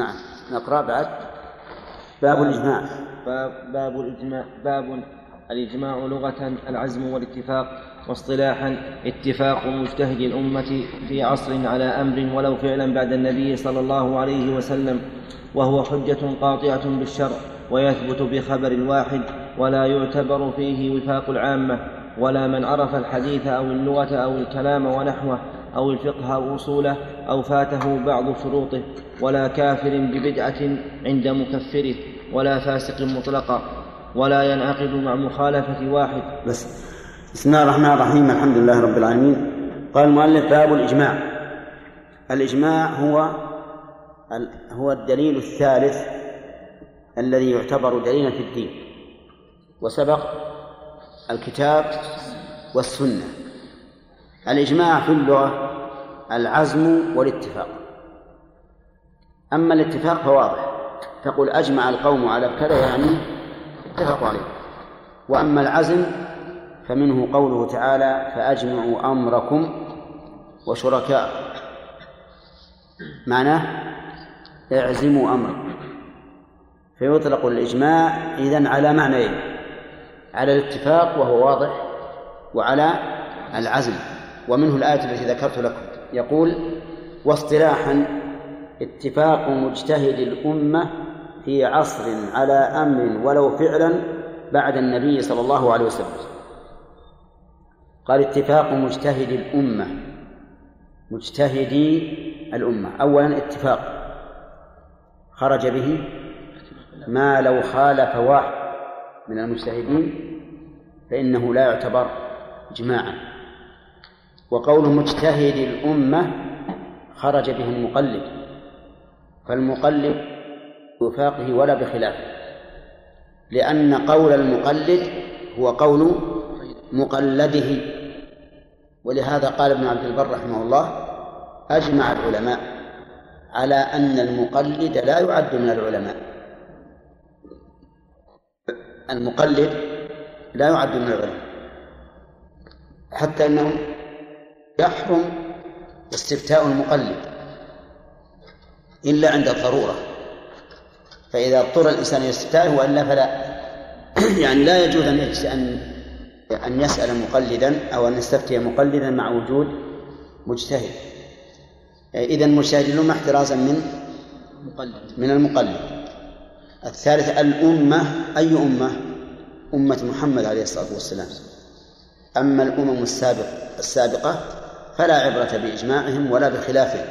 نعم. نقرأ بعد. باب الإجماع. باب, باب الإجماع باب الإجماع لغة العزم والاتفاق واصطلاحا. اتفاق مجتهد الأمة في عصر على أمر ولو فعلا بعد النبي صلى الله عليه وسلم وهو حجة قاطعة بالشرع ويثبت بخبر الواحد ولا يعتبر فيه وفاق العامة ولا من عرف الحديث أو اللغة أو الكلام ونحوه. أو الفقه أو أصوله أو فاته بعض شروطه ولا كافر ببدعة عند مكفره ولا فاسق مطلقا ولا ينعقد مع مخالفة واحد. بس. بسم الله الرحمن الرحيم الحمد لله رب العالمين. قال المؤلف باب الإجماع. الإجماع هو هو الدليل الثالث الذي يعتبر دليلا في الدين وسبق الكتاب والسنة. الإجماع في اللغة العزم والاتفاق. أما الاتفاق فواضح. تقول أجمع القوم على كذا يعني اتفقوا عليه. وأما العزم فمنه قوله تعالى فأجمعوا أمركم وشركاء. معناه اعزموا أمركم. فيطلق الإجماع إذن على معنيين. على الاتفاق وهو واضح وعلى العزم. ومنه الآية التي ذكرت لكم. يقول واصطلاحا اتفاق مجتهد الأمة في عصر على أمر ولو فعلا بعد النبي صلى الله عليه وسلم. قال اتفاق مجتهد الأمة مجتهدي الأمة. أولا اتفاق خرج به ما لو خالف واحد من المجتهدين فإنه لا يعتبر إجماعا. وقول مجتهد الأمة خرج به المقلد فالمقلد بوفاقه ولا بخلافه لأن قول المقلد هو قول مقلده ولهذا قال ابن عبد البر رحمه الله أجمع العلماء على أن المقلد لا يعد من العلماء. المقلد لا يعد من العلماء حتى أنه يحرم استفتاء المقلد إلا عند الضرورة. فإذا اضطر الإنسان إلى استفتائه وإلا فلا. يعني لا يجوز أن أن أن يسأل مقلدا أو أن يستفتي مقلدا مع وجود مجتهد. إذا مجتهد الأمة احترازا من من المقلد. الثالث الأمة. أي أمة؟ أمة محمد عليه الصلاة والسلام. أما الأمم السابقة السابقة فلا عبرة بإجماعهم ولا بخلافهم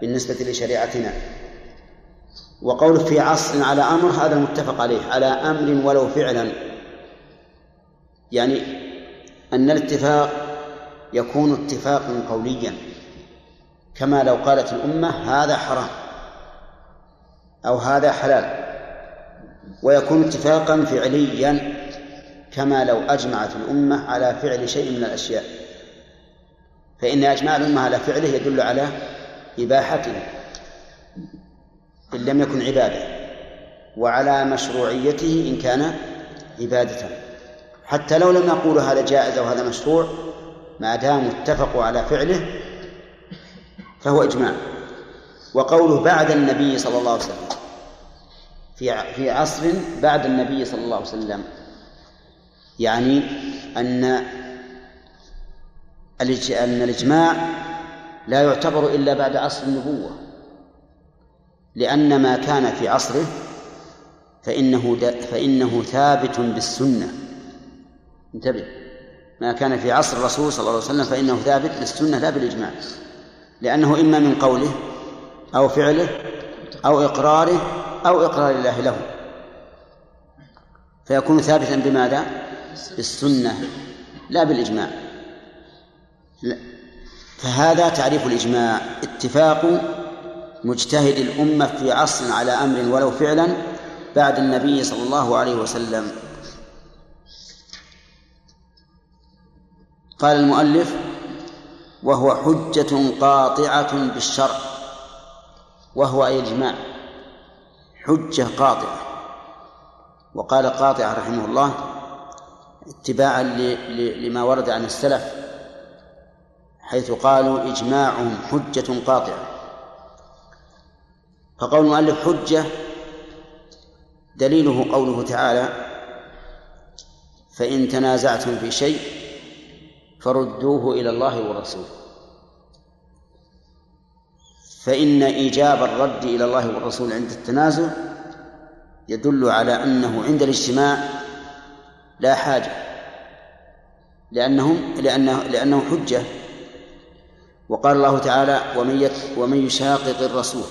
بالنسبة لشريعتنا. وقول في عصر على أمر هذا متفق عليه على أمر ولو فعلا. يعني أن الاتفاق يكون اتفاقا قوليا. كما لو قالت الأمة هذا حرام أو هذا حلال. ويكون اتفاقا فعليا كما لو أجمعت الأمة على فعل شيء من الأشياء. فإن إجماع الأمة على فعله يدل على إباحته إن لم يكن عبادة وعلى مشروعيته إن كان عبادة. حتى لو لم يقولوا هذا جائز أو هذا مشروع ما داموا اتفقوا على فعله فهو إجماع. وقوله بعد النبي صلى الله عليه وسلم في في عصر بعد النبي صلى الله عليه وسلم يعني أن أن الإجماع لا يعتبر إلا بعد عصر النبوة لأن ما كان في عصره فإنه فإنه ثابت بالسنة. انتبه ما كان في عصر الرسول صلى الله عليه وسلم فإنه ثابت بالسنة لا بالإجماع لأنه إما من قوله أو فعله أو إقراره أو إقرار الله له. فيكون ثابتا بماذا؟ بالسنة لا بالإجماع. فهذا تعريف الإجماع. اتفاق مجتهد الأمة في عصر على أمر ولو فعلا بعد النبي صلى الله عليه وسلم. قال المؤلف وهو حجة قاطعة بالشرع. وهو أي إجماع حجة قاطعة. وقال قاطعة رحمه الله اتباعا لما ورد عن السلف. حيث قالوا إجماعهم حجة قاطعة. فقول المؤلف حجة دليله قوله تعالى فإن تنازعتم في شيء فردوه إلى الله والرسول فإن إيجاب الرد إلى الله والرسول عند التنازع يدل على أنه عند الاجتماع لا حاجة لأنهم لأنه لأنه حجة وقال الله تعالى ومن ومن يشاقق الرسول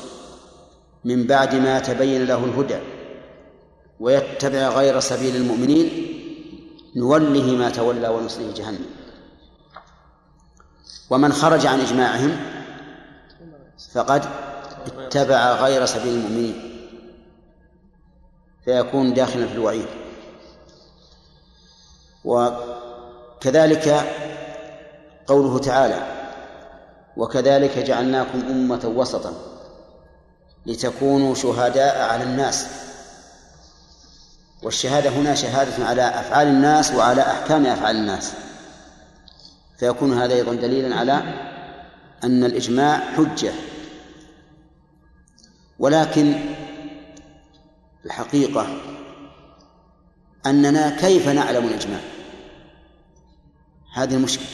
من بعد ما تبين له الهدى ويتبع غير سبيل المؤمنين نوله ما تولى ونصله جهنم. ومن خرج عن إجماعهم فقد اتبع غير سبيل المؤمنين فيكون داخلا في الوعيد. وكذلك قوله تعالى وكذلك جعلناكم أمة وسطا لتكونوا شهداء على الناس. والشهادة هنا شهادة على أفعال الناس وعلى أحكام أفعال الناس. فيكون هذا أيضا دليلا على أن الإجماع حجة. ولكن الحقيقة أننا كيف نعلم الإجماع؟ هذه المشكلة.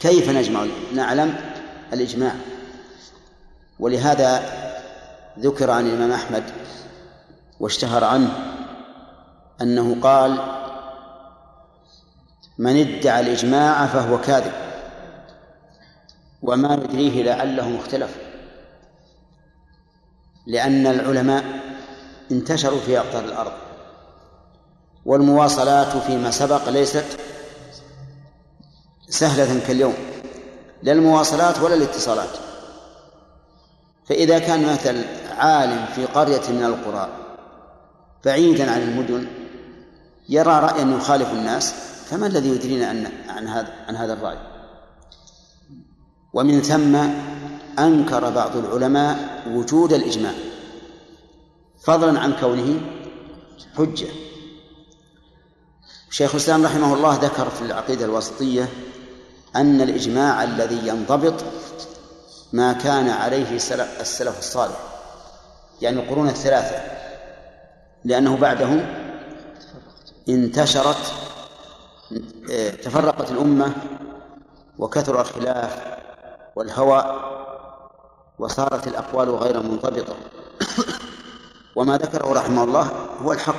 كيف نجمع؟ نعلم الإجماع. ولهذا ذكر عن الإمام أحمد واشتهر عنه أنه قال من ادعى الإجماع فهو كاذب وما يدريه لعله اختلف لأن العلماء انتشروا في أقطار الأرض والمواصلات فيما سبق ليست سهلة كاليوم. لا المواصلات ولا الاتصالات. فإذا كان مثل عالم في قرية من القرى بعيدا عن المدن يرى رأيا يخالف الناس فما الذي يدرينا عن عن هذا عن هذا الرأي؟ ومن ثم أنكر بعض العلماء وجود الإجماع. فضلا عن كونه حجة. شيخ الإسلام رحمه الله ذكر في العقيدة الوسطية أن الإجماع الذي ينضبط ما كان عليه السلف الصالح يعني القرون الثلاثة لأنه بعدهم انتشرت تفرقت الأمة وكثر الخلاف والهوى وصارت الأقوال غير منضبطة. وما ذكره رحمه الله هو الحق.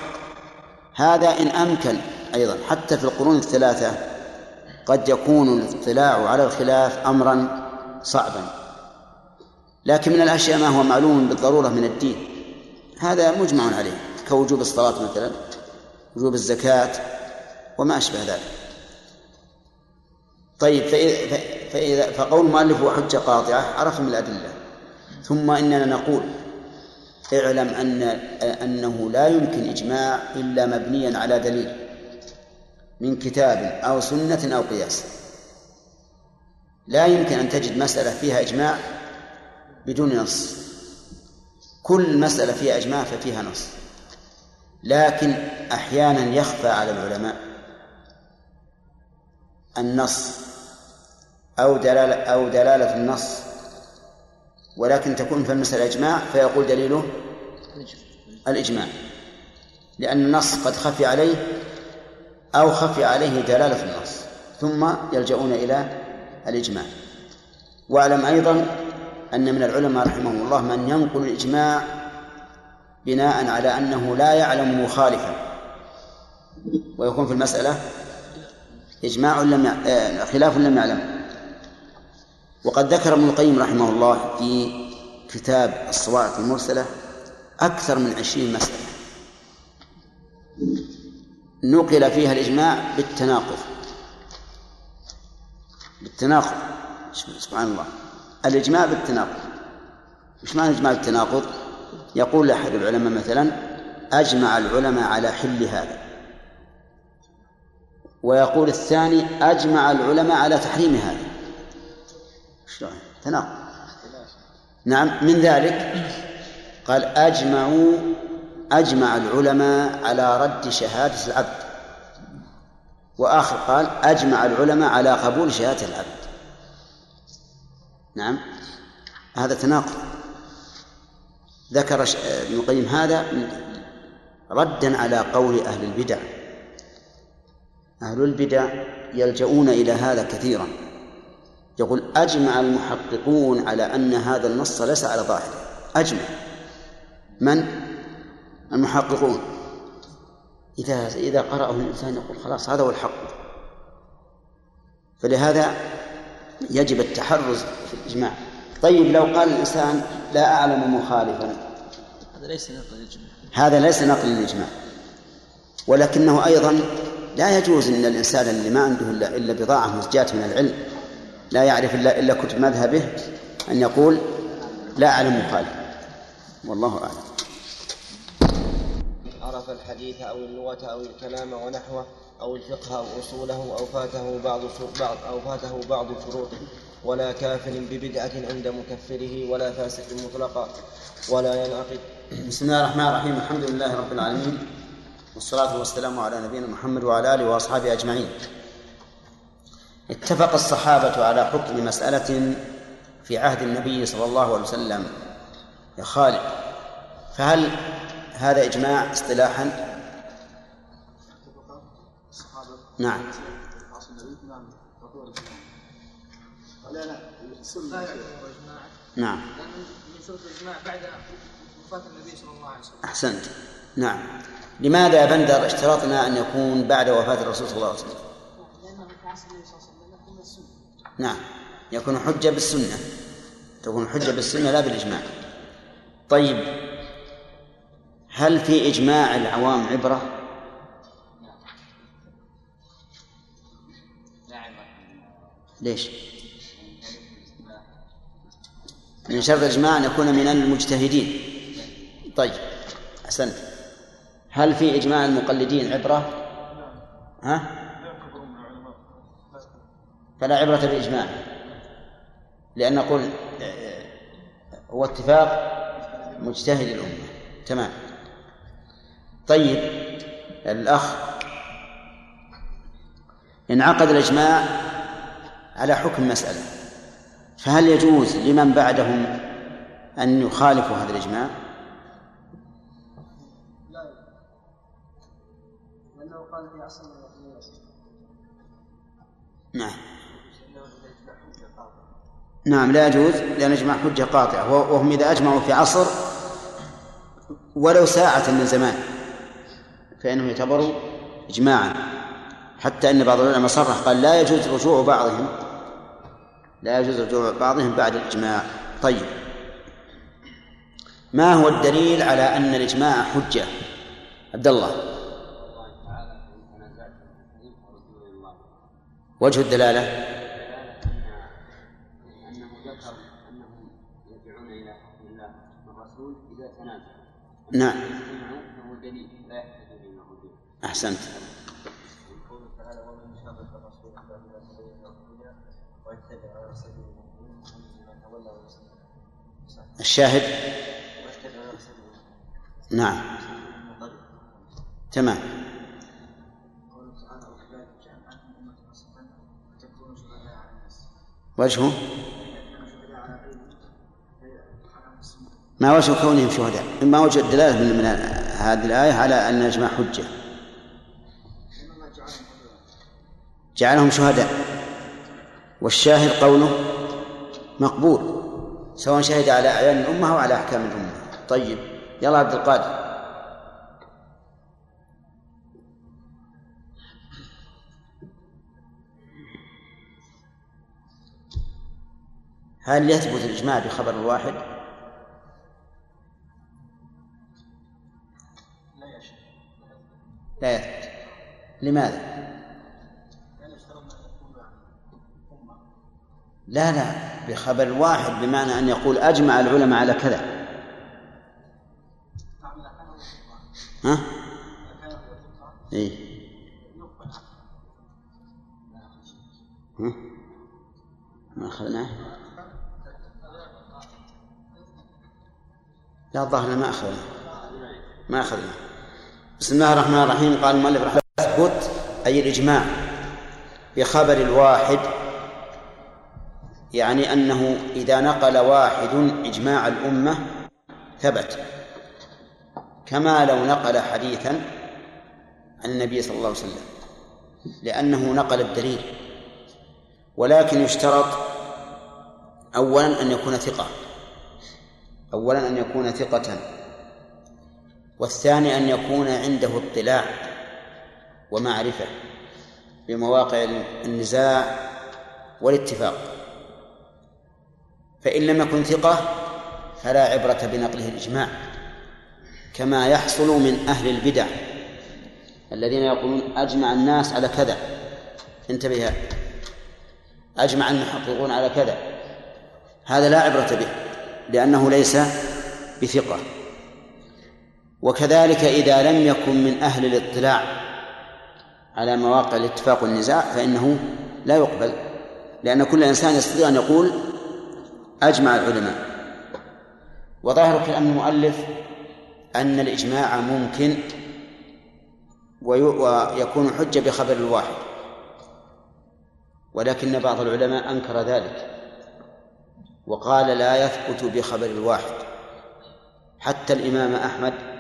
هذا إن أمكن أيضا حتى في القرون الثلاثة قد يكون الاطلاع على الخلاف أمرا صعبا. لكن من الأشياء ما هو معلوم بالضرورة من الدين. هذا مجمع عليه كوجوب الصلاة مثلا وجوب الزكاة وما أشبه ذلك. طيب فإذا, فإذا فقول المؤلف هو حجة قاطعة عرفنا من الأدلة. ثم إننا نقول اعلم أن أنه لا يمكن إجماع إلا مبنيا على دليل. من كتاب أو سنة أو قياس. لا يمكن أن تجد مسألة فيها إجماع بدون نص. كل مسألة فيها إجماع ففيها نص. لكن أحيانا يخفى على العلماء النص أو دلالة أو دلالة النص. ولكن تكون في المسألة إجماع فيقول دليله الإجماع. لأن النص قد خفي عليه أو خفي عليه دلالة النص ثم يلجؤون إلى الإجماع. وأعلم أيضا أن من العلماء رحمهم الله من ينقل الإجماع بناء على أنه لا يعلم مخالفا. ويكون في المسألة إجماع لم. آه، خلاف لم يعلم. وقد ذكر ابن القيم رحمه الله في كتاب الصواعق المرسلة أكثر من عشرين مسألة. نقل فيها الإجماع بالتناقض. بالتناقض. سبحان الله. الإجماع بالتناقض. إيش معنى الإجماع بالتناقض؟ يقول أحد العلماء مثلا أجمع العلماء على حل هذا. ويقول الثاني أجمع العلماء على تحريم هذا. شلون؟ تناقض. نعم من ذلك قال أجمعوا أجمع العلماء على رد شهادة العبد. وآخر قال أجمع العلماء على قبول شهادة العبد. نعم. هذا تناقض. ذكر ابن القيم هذا ردا على قول أهل البدع. أهل البدع يلجؤون إلى هذا كثيرا. يقول أجمع المحققون على أن هذا النص ليس على ظاهره. أجمع. من؟ المحققون. إذا إذا قرأه الإنسان يقول خلاص هذا هو الحق. فلهذا يجب التحرز في الإجماع. طيب لو قال الإنسان لا أعلم مخالفا. هذا ليس نقل الإجماع هذا ليس نقل للإجماع. ولكنه أيضا لا يجوز أن الإنسان اللي ما عنده إلا, إلا بضاعة مزجاة من العلم لا يعرف إلا, إلا كتب مذهبه أن يقول لا أعلم مخالفا. والله أعلم. عرف الحديث أو اللغة أو الكلام ونحوه أو الفقه أو أصوله أو فاته بعض بعض أو فاته بعض شروطه. ولا كافر ببدعة عند مكفره ولا فاسق مطلقا. ولا ينعقد. بسم الله الرحمن الرحيم. الحمد لله رب العالمين. والصلاة والسلام على نبينا محمد وعلى آله وأصحابه أجمعين. اتفق الصحابة على حكم مسألة في عهد النبي صلى الله عليه وسلم. يا خالد فهل هذا إجماع اصطلاحا. نعم. نعم. من شروط الإجماع بعد وفاة النبي صلى الله عليه وسلم أحسنت. نعم. لماذا يا بندر اشترطنا أن يكون بعد وفاة الرسول صلى الله عليه وسلم؟ لأنه في عصر النبي صلى الله عليه وسلم السنة نعم. يكون حجة بالسنة. تكون حجة بالسنة لا بالإجماع. طيب. هل في إجماع العوام عبرة؟ ليش؟ من شرط الإجماع أن يكون من المجتهدين طيب أحسنت هل في إجماع المقلدين عبرة؟ ها؟ فلا عبرة بإجماع لأن نقول هو اتفاق مجتهد الأمة تمام طيب الأخ. انعقد الإجماع على حكم مسألة. فهل يجوز لمن بعدهم أن يخالفوا هذا الإجماع؟ لا. لأنه قال في عصر نعم. نعم لا يجوز لأن إجماع حجة قاطعة. وهم إذا أجمعوا في عصر ولو ساعة من زمان. فإنه يعتبر إجماعا. حتى أن بعض العلماء صرح قال لا يجوز رجوع بعضهم. لا يجوز رجوع بعضهم بعد الإجماع. طيب. ما هو الدليل على أن الإجماع حجة؟ عبد الله. وجه الدلالة؟ نعم. أحسنت. الشاهد؟ نعم. تمام. وجهه؟ ما وجه كونهم شهداء ما وجه الدلالة من, من هذه الآية على أن الإجماع حجة. جعلهم شهداء. والشاهد قوله مقبول سواء شهد على أعيان الأمة أو على أحكام الأمة. طيب يلا عبد القادر. هل يثبت الإجماع بخبر الواحد؟ يثبت لماذا؟ لا لا بخبر واحد بمعنى أن يقول أجمع العلماء على كذا ها؟ إيه؟ ها؟ ما أخذناه لا الظاهر ما أخذنا ما أخذنا بسم الله الرحمن الرحيم. قال المؤلف رحمه الله يثبت أي الإجماع بخبر الواحد يعني أنه إذا نقل واحد إجماع الأمة ثبت. كما لو نقل حديثا عن النبي صلى الله عليه وسلم لأنه نقل الدليل ولكن يشترط أولا أن يكون ثقة أولا أن يكون ثقة والثاني أن يكون عنده اطلاع ومعرفة بمواقع النزاع والاتفاق. فإن لم يكن ثقة فلا عبرة بنقله الإجماع كما يحصل من أهل البدع الذين يقولون أجمع الناس على كذا. انتبه أجمع المحققون على كذا. هذا لا عبرة به لأنه ليس بثقة. وكذلك إذا لم يكن من أهل الاطلاع على مواقع الاتفاق والنزاع فإنه لا يقبل لأن كل إنسان يستطيع أن يقول أجمع العلماء. وظاهر كلام المؤلف أن الإجماع ممكن ويكون حجة بخبر الواحد ولكن بعض العلماء أنكر ذلك وقال لا يثبت بخبر الواحد. حتى الإمام أحمد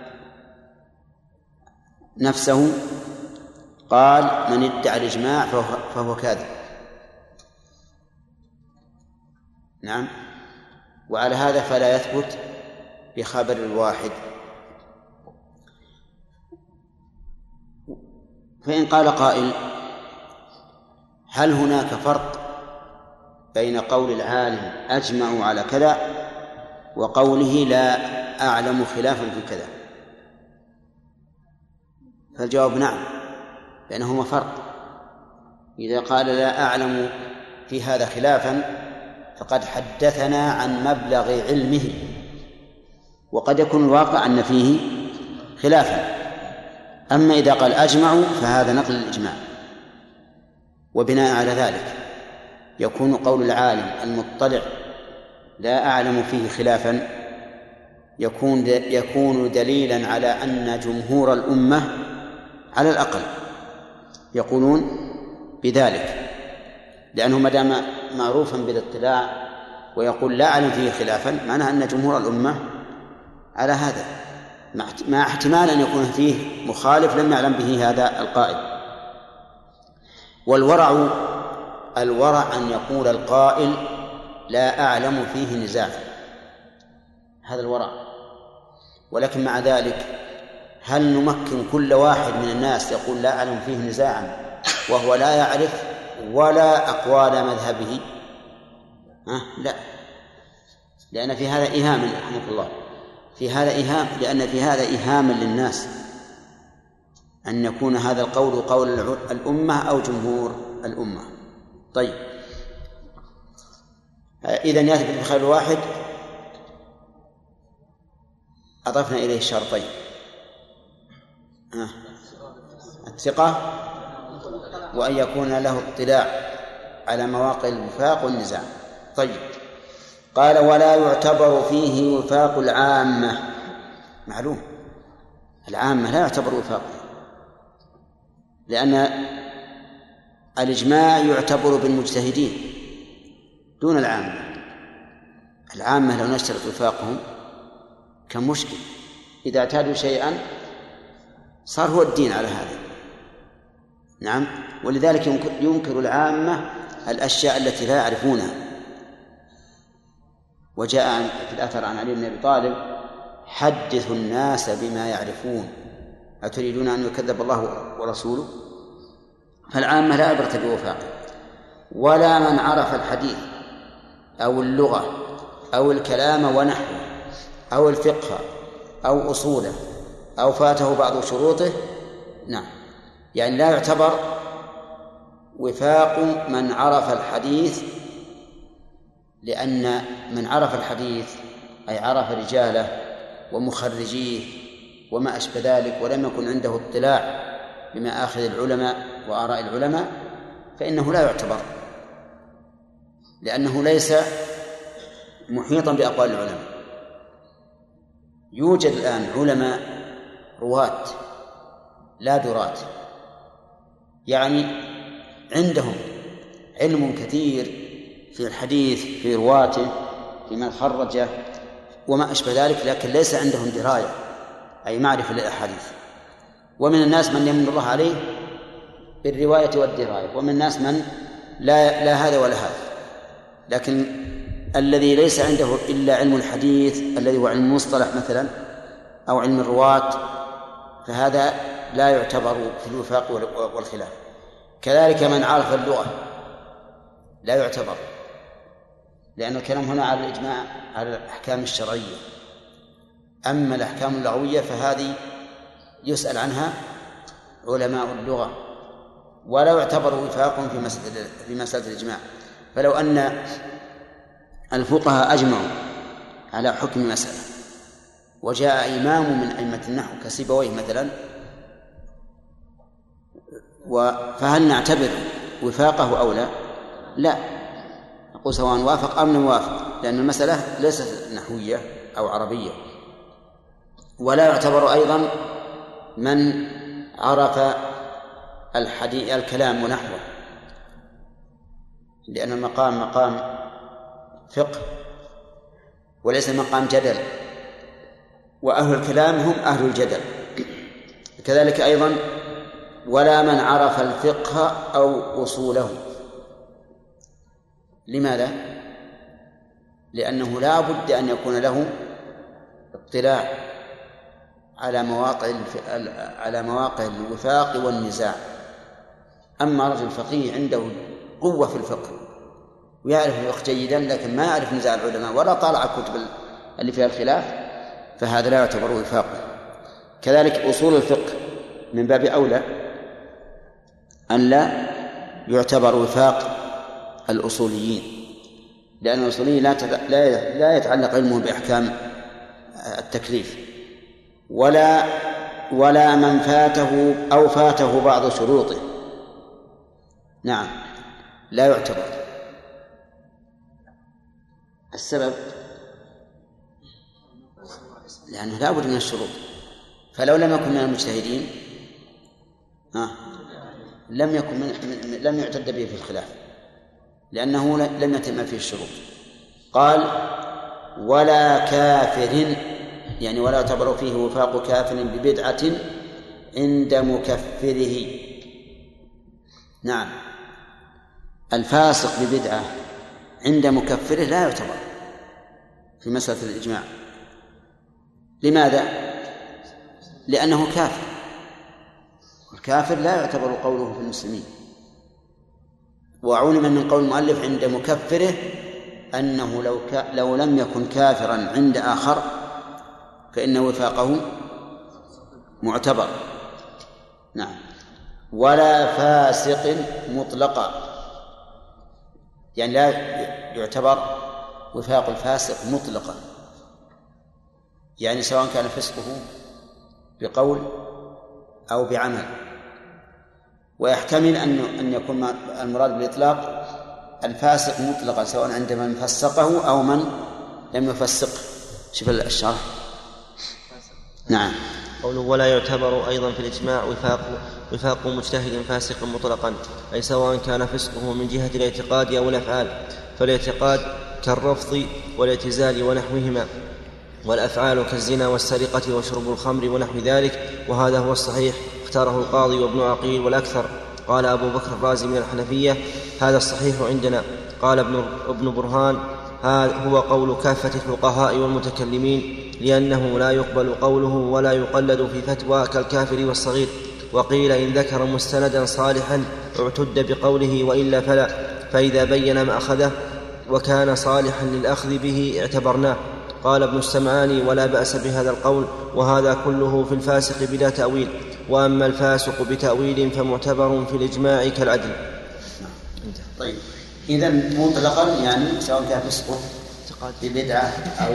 نفسه قال من ادعى الإجماع فهو, فهو كاذب. نعم. وعلى هذا فلا يثبت بخبر الواحد فإن قال قائل هل هناك فرق بين قول العالم أجمعوا على كذا وقوله لا أعلم خلافا في كذا؟ فالجواب نعم لأنهما فرق. إذا قال لا أعلم في هذا خلافا فقد حدثنا عن مبلغ علمه. وقد يكون الواقع أن فيه خلافا. أما إذا قال أجمعوا فهذا نقل الإجماع. وبناء على ذلك يكون قول العالم المطلع لا أعلم فيه خلافا يكون يكون دليلا على أن جمهور الأمة على الأقل يقولون بذلك لأنه ما دام معروفا بالاطلاع ويقول لا أعلم فيه خلافا معناه أن جمهور الأمة على هذا مع احتمال أن يكون فيه مخالف لم يعلم به هذا القائل. والورع الورع أن يقول القائل لا أعلم فيه نزاع هذا الورع. ولكن مع ذلك هل نمكن كل واحد من الناس يقول لا أعلم فيه نزاعا وهو لا يعرف ولا أقوال مذهبه؟ ها؟ لا. لأن في هذا إيهام رحمه الله. في هذا إيهام لأن في هذا إيهاما للناس. أن يكون هذا القول قول الأمة أو جمهور الأمة. طيب. إذا يثبت بخير واحد أضفنا إليه شرطين. الثقة وأن يكون له اطلاع على مواقع الوفاق والنزاع. طيب. قال ولا يعتبر فيه وفاق العامة. معلوم. العامة لا يعتبر وفاقها لأن الإجماع يعتبر بالمجتهدين دون العامة. العامة لو نشترط وفاقهم كان مشكل إذا اعتادوا شيئا صار هو الدين على هذا. نعم. ولذلك ينكر العامة الأشياء التي لا يعرفونها. وجاء في الأثر عن علي بن أبي طالب حدثوا الناس بما يعرفون. أتريدون أن يكذب الله ورسوله؟ فالعامة لا عبرة بوفاقه ولا من عرف الحديث أو اللغة أو الكلام ونحوه أو الفقه أو أصوله. أو فاته بعض شروطه؟ نعم. يعني لا يعتبر وفاق من عرف الحديث لأن من عرف الحديث أي عرف رجاله ومخرجيه وما أشبه ذلك ولم يكن عنده اطلاع بمآخذ العلماء وآراء العلماء فإنه لا يعتبر. لأنه ليس محيطا بأقوال العلماء. يوجد الآن علماء رواة لا دراة يعني عندهم علم كثير في الحديث في رواته في من خرجه وما أشبه ذلك لكن ليس عندهم دراية أي معرفة للأحاديث. ومن الناس من يمن الله عليه بالرواية والدراية ومن الناس من لا لا هذا ولا هذا. لكن الذي ليس عنده إلا علم الحديث الذي هو علم المصطلح مثلا أو علم الرواة فهذا لا يعتبر في الوفاق والخلاف. كذلك من عرف اللغة لا يعتبر لأن الكلام هنا على الإجماع على الأحكام الشرعية. أما الأحكام اللغوية فهذه يسأل عنها علماء اللغة ولا يعتبر وفاق في مسألة في مسألة الإجماع. فلو أن الفقهاء أجمعوا على حكم مسألة وجاء إمام من أئمة النحو كسيبويه مثلا. فهل نعتبر وفاقه أو لا؟ لا. نقول سواء وافق أم لم يوافق لأن المسألة ليست نحوية أو عربية. ولا يعتبر أيضا من عرف الحديث الكلام ونحوه. لأن المقام مقام فقه وليس مقام جدل. وأهل الكلام هم أهل الجدل. كذلك أيضا ولا من عرف الفقه أو أصوله. لماذا؟ لأنه لا بد أن يكون له اطلاع على مواقع على مواقع الوفاق والنزاع. أما رجل فقيه عنده قوة في الفقه ويعرف الفقه جيدا لكن ما يعرف نزاع العلماء ولا طالع الكتب اللي فيها الخلاف فهذا لا يعتبر وفاقا كذلك أصول الفقه من باب أولى أن لا يعتبر وفاق الأصوليين لأن الأصوليين لا لا يتعلق علمهم بأحكام التكليف ولا ولا من فاته أو فاته بعض شروطه. نعم لا يعتبر. السبب لأنه لا بد من الشروط. فلو لم يكن من المجتهدين ها لم يكن من لم يعتد به في الخلاف لأنه لم يتم فيه الشروط. قال ولا كافر يعني ولا يعتبر فيه وفاق كافر ببدعة عند مكفره. نعم. الفاسق ببدعة عند مكفره لا يعتبر في مسألة الإجماع. لماذا؟ لأنه كافر. الكافر لا يعتبر قوله في المسلمين. وعلم من قول المؤلف عند مكفره أنه لو ك... لو لم يكن كافرا عند آخر فإن وفاقه معتبر. نعم. ولا فاسق مطلقا. يعني لا يعتبر وفاق الفاسق مطلقا. يعني سواء كان فسقه بقول أو بعمل. ويحتمل أن أن يكون المراد بالإطلاق الفاسق مطلقا سواء عند من فسقه أو من لم يفسقه شوف الشرح نعم. قوله ولا يعتبر أيضا في الإجماع وفاق وفاق مجتهد فاسق مطلقا أي سواء كان فسقه من جهة الاعتقاد أو الأفعال فالاعتقاد كالرفض والاعتزال ونحوهما. والأفعال كالزنا والسرقة وشرب الخمر ونحو ذلك وهذا هو الصحيح. اختاره القاضي وابن عقيل والأكثر. قال أبو بكر الرازي من الحنفية هذا الصحيح عندنا. قال ابن, برهان هذا هو قول كافة الفقهاء والمتكلمين لأنه لا يقبل قوله ولا يقلد في فتوى كالكافر والصغير. وقيل إن ذكر مستندا صالحا اعتد بقوله وإلا فلا فإذا بين ما أخذه وكان صالحا للأخذ به اعتبرناه. قال ابن السمعاني ولا بأس بهذا القول وهذا كله في الفاسق بلا تأويل وأما الفاسق بتأويل فمعتبر في الإجماع كالعدل. طيب إذا مطلقا يعني سواء كان فسقه ببدعة أو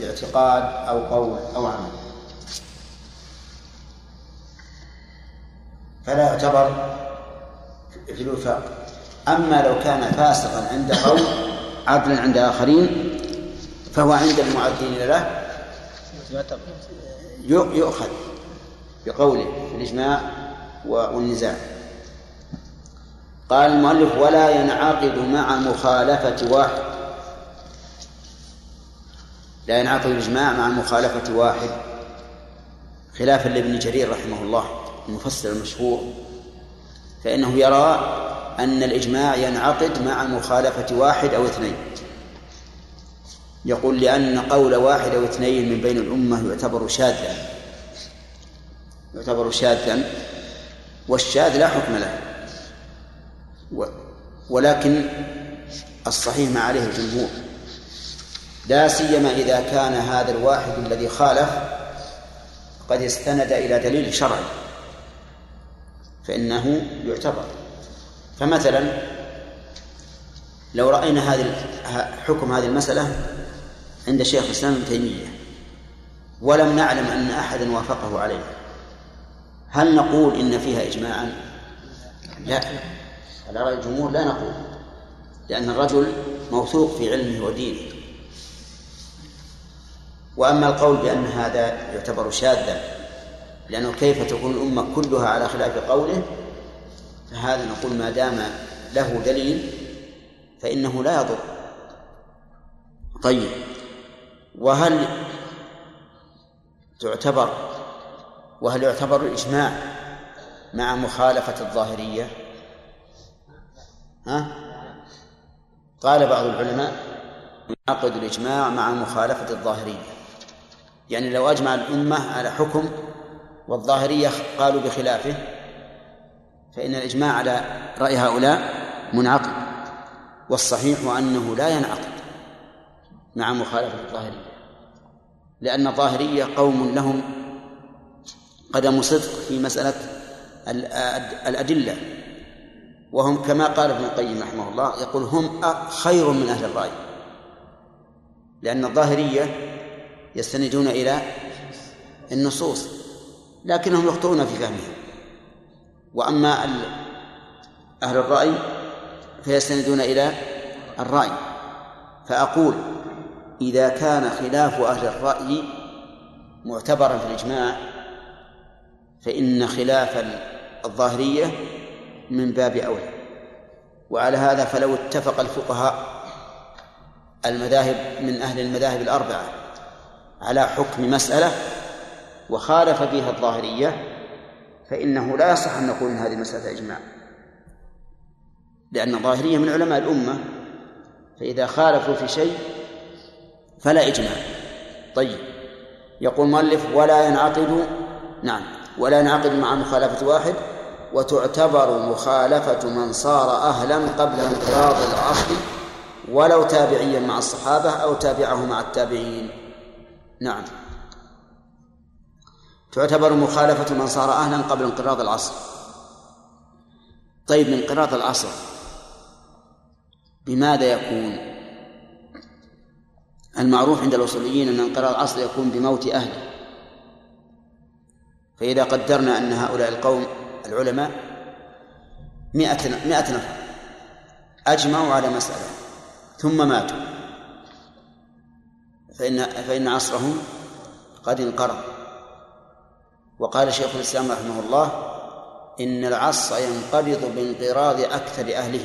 باعتقاد أو قول أو عمل. فلا يعتبر في الوفاق. أما لو كان فاسقا عند قوم عدلا عند آخرين فهو عند المعدين له يؤخذ بقوله في الإجماع والنزاع. قال المؤلف ولا ينعقد مع مخالفة واحد. لا ينعقد الإجماع مع مخالفة واحد. خلافا لابن جرير رحمه الله المفسر المشهور. فإنه يرى أن الإجماع ينعقد مع مخالفة واحد أو اثنين. يقول لأن قول واحد أو اثنين من بين الأمة يعتبر شاذا. يعتبر شاذا والشاذ لا حكم له. ولكن الصحيح ما عليه الجمهور. لا سيما إذا كان هذا الواحد الذي خالف قد استند إلى دليل شرعي. فإنه يعتبر. فمثلا لو رأينا هذه حكم هذه المسألة عند شيخ الإسلام ابن تيمية ولم نعلم أن أحدا وافقه عليه. هل نقول إن فيها إجماعا؟ لا. على رأي الجمهور لا نقول لأن الرجل موثوق في علمه ودينه. وأما القول بأن هذا يعتبر شاذا لأنه كيف تكون الأمة كلها على خلاف قوله فهذا نقول ما دام له دليل فإنه لا يضر. طيب. وهل تعتبر وهل يعتبر الإجماع مع مخالفة الظاهرية؟ ها؟ قال بعض العلماء ينعقد الإجماع مع مخالفة الظاهرية. يعني لو أجمع الأمة على حكم والظاهرية قالوا بخلافه فإن الإجماع على رأي هؤلاء منعقد والصحيح أنه لا ينعقد. مع مخالفة الظاهرية لأن الظاهرية قوم لهم قدم صدق في مسألة الأدلة. وهم كما قال ابن القيم رحمه الله يقول هم خير من أهل الرأي. لأن الظاهرية يستندون إلى النصوص لكنهم يخطئون في فهمها وأما أهل الرأي فيستندون إلى الرأي. فأقول إذا كان خلاف أهل الرأي معتبرا في الإجماع فإن خلاف الظاهرية من باب أولى. وعلى هذا فلو اتفق الفقهاء المذاهب من أهل المذاهب الأربعة على حكم مسألة وخالف فيها الظاهرية فإنه لا يصح أن نقول إن هذه مسألة إجماع. لأن الظاهرية من علماء الأمة فإذا خالفوا في شيء فلا إجماع. طيب. يقول المؤلف ولا ينعقد نعم ولا ينعقد مع مخالفة واحد وتعتبر مخالفة من صار أهلا قبل انقراض العصر ولو تابعيا مع الصحابة أو تابعه مع التابعين. نعم. تعتبر مخالفة من صار أهلا قبل انقراض العصر. طيب انقراض العصر بماذا يكون؟ المعروف عند الأصوليين أن انقراض العصر يكون بموت أهله. فإذا قدرنا أن هؤلاء القوم العلماء مئة مئة نفر أجمعوا على مسألة ثم ماتوا. فإن فإن عصرهم قد انقرض. وقال شيخ الإسلام رحمه الله إن العصر ينقرض بانقراض أكثر أهله.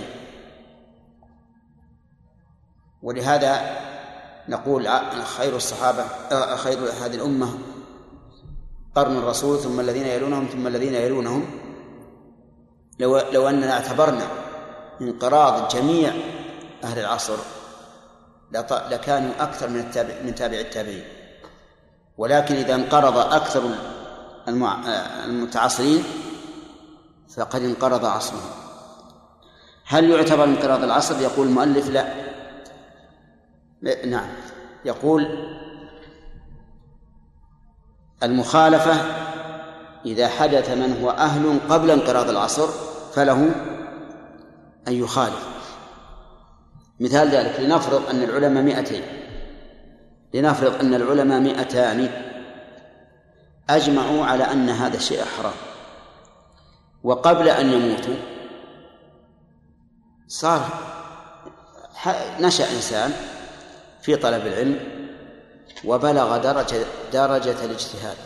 ولهذا نقول خير الصحابة آه، خير هذه الأمة قرن الرسول ثم الذين يلونهم ثم الذين يلونهم. لو لو أننا اعتبرنا انقراض جميع أهل العصر لكانوا أكثر من التابع من تابع التابعين. ولكن إذا انقرض أكثر المتعاصرين فقد انقرض عصرهم. هل يعتبر انقراض العصر؟ يقول المؤلف لا. نعم. يقول المخالفة إذا حدث من هو أهل قبل انقراض العصر فله أن يخالف. مثال ذلك لنفرض أن العلماء مئتين. لنفرض أن العلماء مئتان أجمعوا على أن هذا الشيء حرام. وقبل أن يموتوا صار نشأ إنسان في طلب العلم وبلغ درجة درجة الاجتهاد.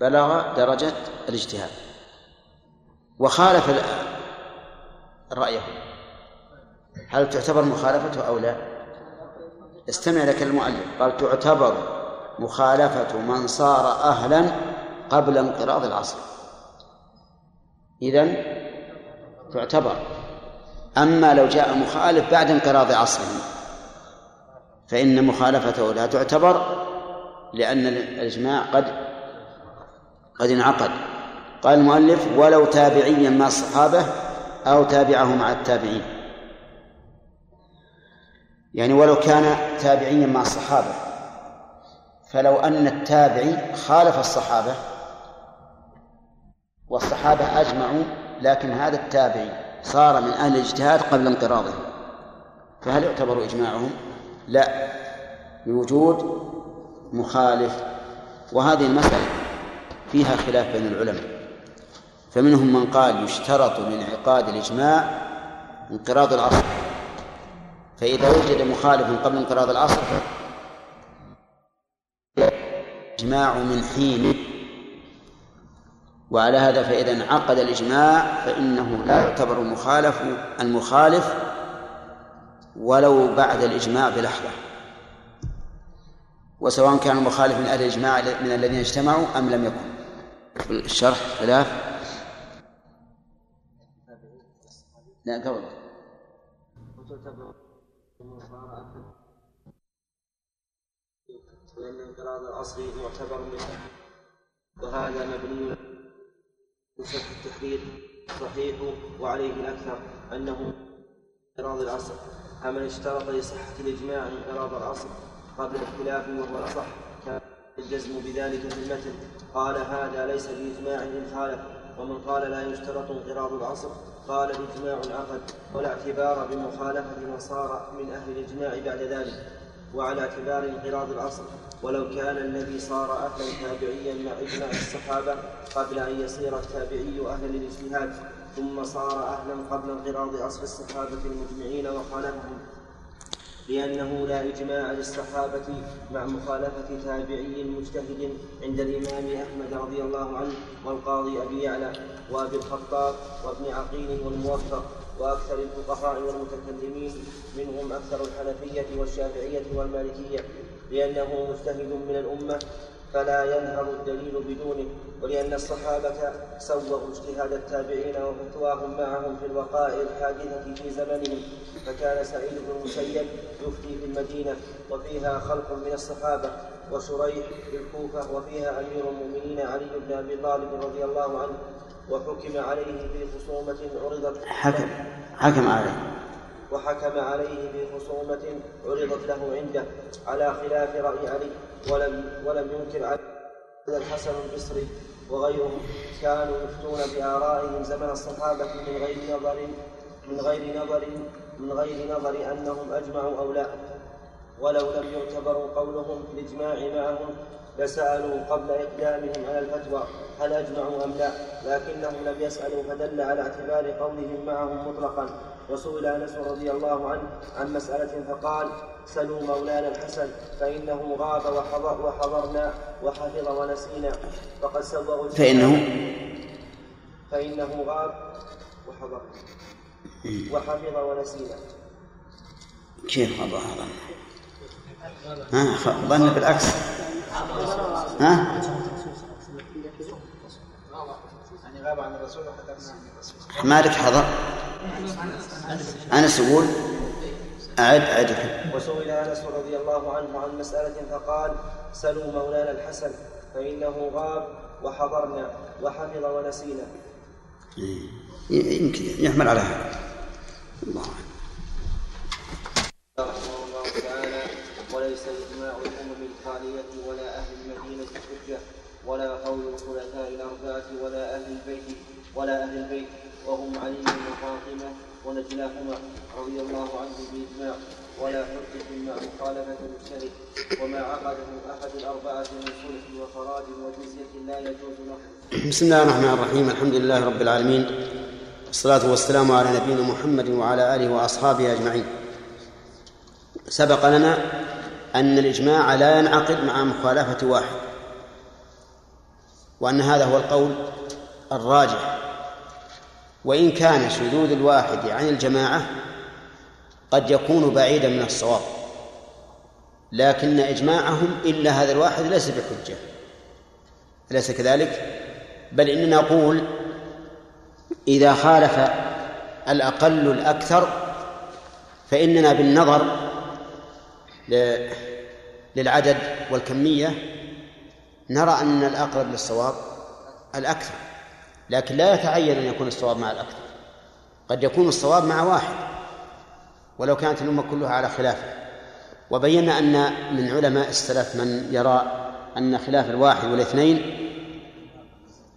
بلغ درجة الاجتهاد. وخالف رأيه هل تعتبر مخالفته أو لا؟ استمع لك المؤلف. قال تعتبر مخالفة من صار أهلا قبل انقراض العصر. إذن تعتبر. أما لو جاء مخالف بعد انقراض عصره. فإن مخالفته لا تعتبر لأن الإجماع قد قد انعقد قال المؤلف ولو تابعيا مع الصحابة أو تابعه مع التابعين يعني ولو كان تابعيا مع الصحابة فلو أن التابعي خالف الصحابة والصحابة أجمعوا لكن هذا التابعي صار من أهل الاجتهاد قبل انقراضه فهل يعتبر إجماعهم؟ لا بوجود مخالف. وهذه المسألة فيها خلاف بين العلماء. فمنهم من قال يشترط لانعقاد الإجماع انقراض العصر. فإذا وجد مخالف قبل انقراض العصر إجماع من حين. وعلى هذا فإذا انعقد الإجماع فإنه لا يعتبر المخالف المخالف ولو بعد الإجماع بلحظة. وسواء كان المخالف من أهل الإجماع من الذين اجتمعوا أم لم يكن. الشرح خلاف لا قبل. لأن انقراض الأصل معتبر وهذا مبني شرح التحرير صحيح وعليه الأكثر أنه انقراض الأصل. فمن اشترط لصحة الإجماع انقراض الأصل قبل الاختلاف وهو الأصح كان الجزم بذلك في المتن. قال هذا ليس بإجماع إن خالف ومن قال لا يشترط انقراض العصر قال الإجماع عقد ولا اعتبار بمخالفة من صار من أهل الإجماع بعد ذلك. وعلى اعتبار انقراض العصر ولو كان الذي صار أهلا تابعيا مع إجماع الصحابة قبل أن يصير التابعي أهلا للاجتهاد ثم صار أهلا قبل انقراض عصر الصحابة المجمعين وخالفهم لأنه لا إجماع للصحابة مع مخالفة تابعي مجتهد عند الإمام أحمد رضي الله عنه والقاضي أبي يعلى وأبي الخطاب وابن عقيل والموفق وأكثر الفقهاء والمتكلمين منهم أكثر الحنفية والشافعية والمالكية لأنه مجتهد من الأمة فلا ينهض الدليل بدونه ولأن الصحابة سووا اجتهاد التابعين وفتواهم معهم في الوقائع الحادثة في زمنهم. فكان سعيد بن المسيب يفتي في المدينة وفيها خلق من الصحابة وشريح في الكوفة وفيها أمير المؤمنين علي بن أبي طالب رضي الله عنه وحكم عليه في خصومة عرضت حكم حكم عليه. وحكم عليه في خصومة عرضت له عنده على خلاف رأي علي ولم ولم ينكر علي الحسن البصري وغيرهم كانوا يفتون بآرائهم زمن الصحابة من غير نظر من غير نظر من غير نظر أنهم أجمعوا أو لا. ولو لم يعتبروا قولهم في الإجماع معهم لسألوا قبل إقدامهم على الفتوى هل أجمعوا أم لا لكنهم لم يسألوا فدل على اعتبار قولهم معهم مطلقا. وسئل أنس رضي الله عنه عن مسألة فقال سلوا مولانا الحسن فإنه غاب وحضر وحضرنا وحفظ ونسينا. فقد سوغوا فإنه؟ فإنه غاب وحضر وحفظ ونسينا. كيف غاب هذا؟ ها ظن بالعكس. ها؟ غاب عن الرسول وحضرنا مالك حضر؟ أنس يقول أعد أعد. وسئل أنس رضي الله عنه عن مسألة فقال سلوا مولانا الحسن فإنه غاب وحضرنا وحفظ ونسينا. يمكن يحمل على هذا. الله رحمه الله تعالى وليس إجماع الأمم الخالية ولا أهل المدينة حجة. ولا قول الخلفاء الأربعة ولا أهل البيت ولا أهل البيت وهم علي وفاطمة ونجلاهما رضي الله عنه بإجماع ولا حجة مع مخالفة المجتهد وما عقده أحد الأربعة من صلح وخراج وجزية لا يجوز له. بسم الله الرحمن الرحيم الحمد لله رب العالمين والصلاة والسلام على نبينا محمد وعلى آله وأصحابه أجمعين. سبق لنا أن الإجماع لا ينعقد مع مخالفة واحد وأن هذا هو القول الراجح وإن كان شذوذ الواحد عن الجماعة قد يكون بعيدا من الصواب لكن إجماعهم إلا هذا الواحد ليس بحجة أليس كذلك؟ بل إننا نقول إذا خالف الأقل الأكثر فإننا بالنظر للعدد والكمية نرى أن الأقرب للصواب الأكثر لكن لا يتعين أن يكون الصواب مع الأكثر. قد يكون الصواب مع واحد ولو كانت الأمة كلها على خلافه وبينا أن من علماء السلف من يرى أن خلاف الواحد والاثنين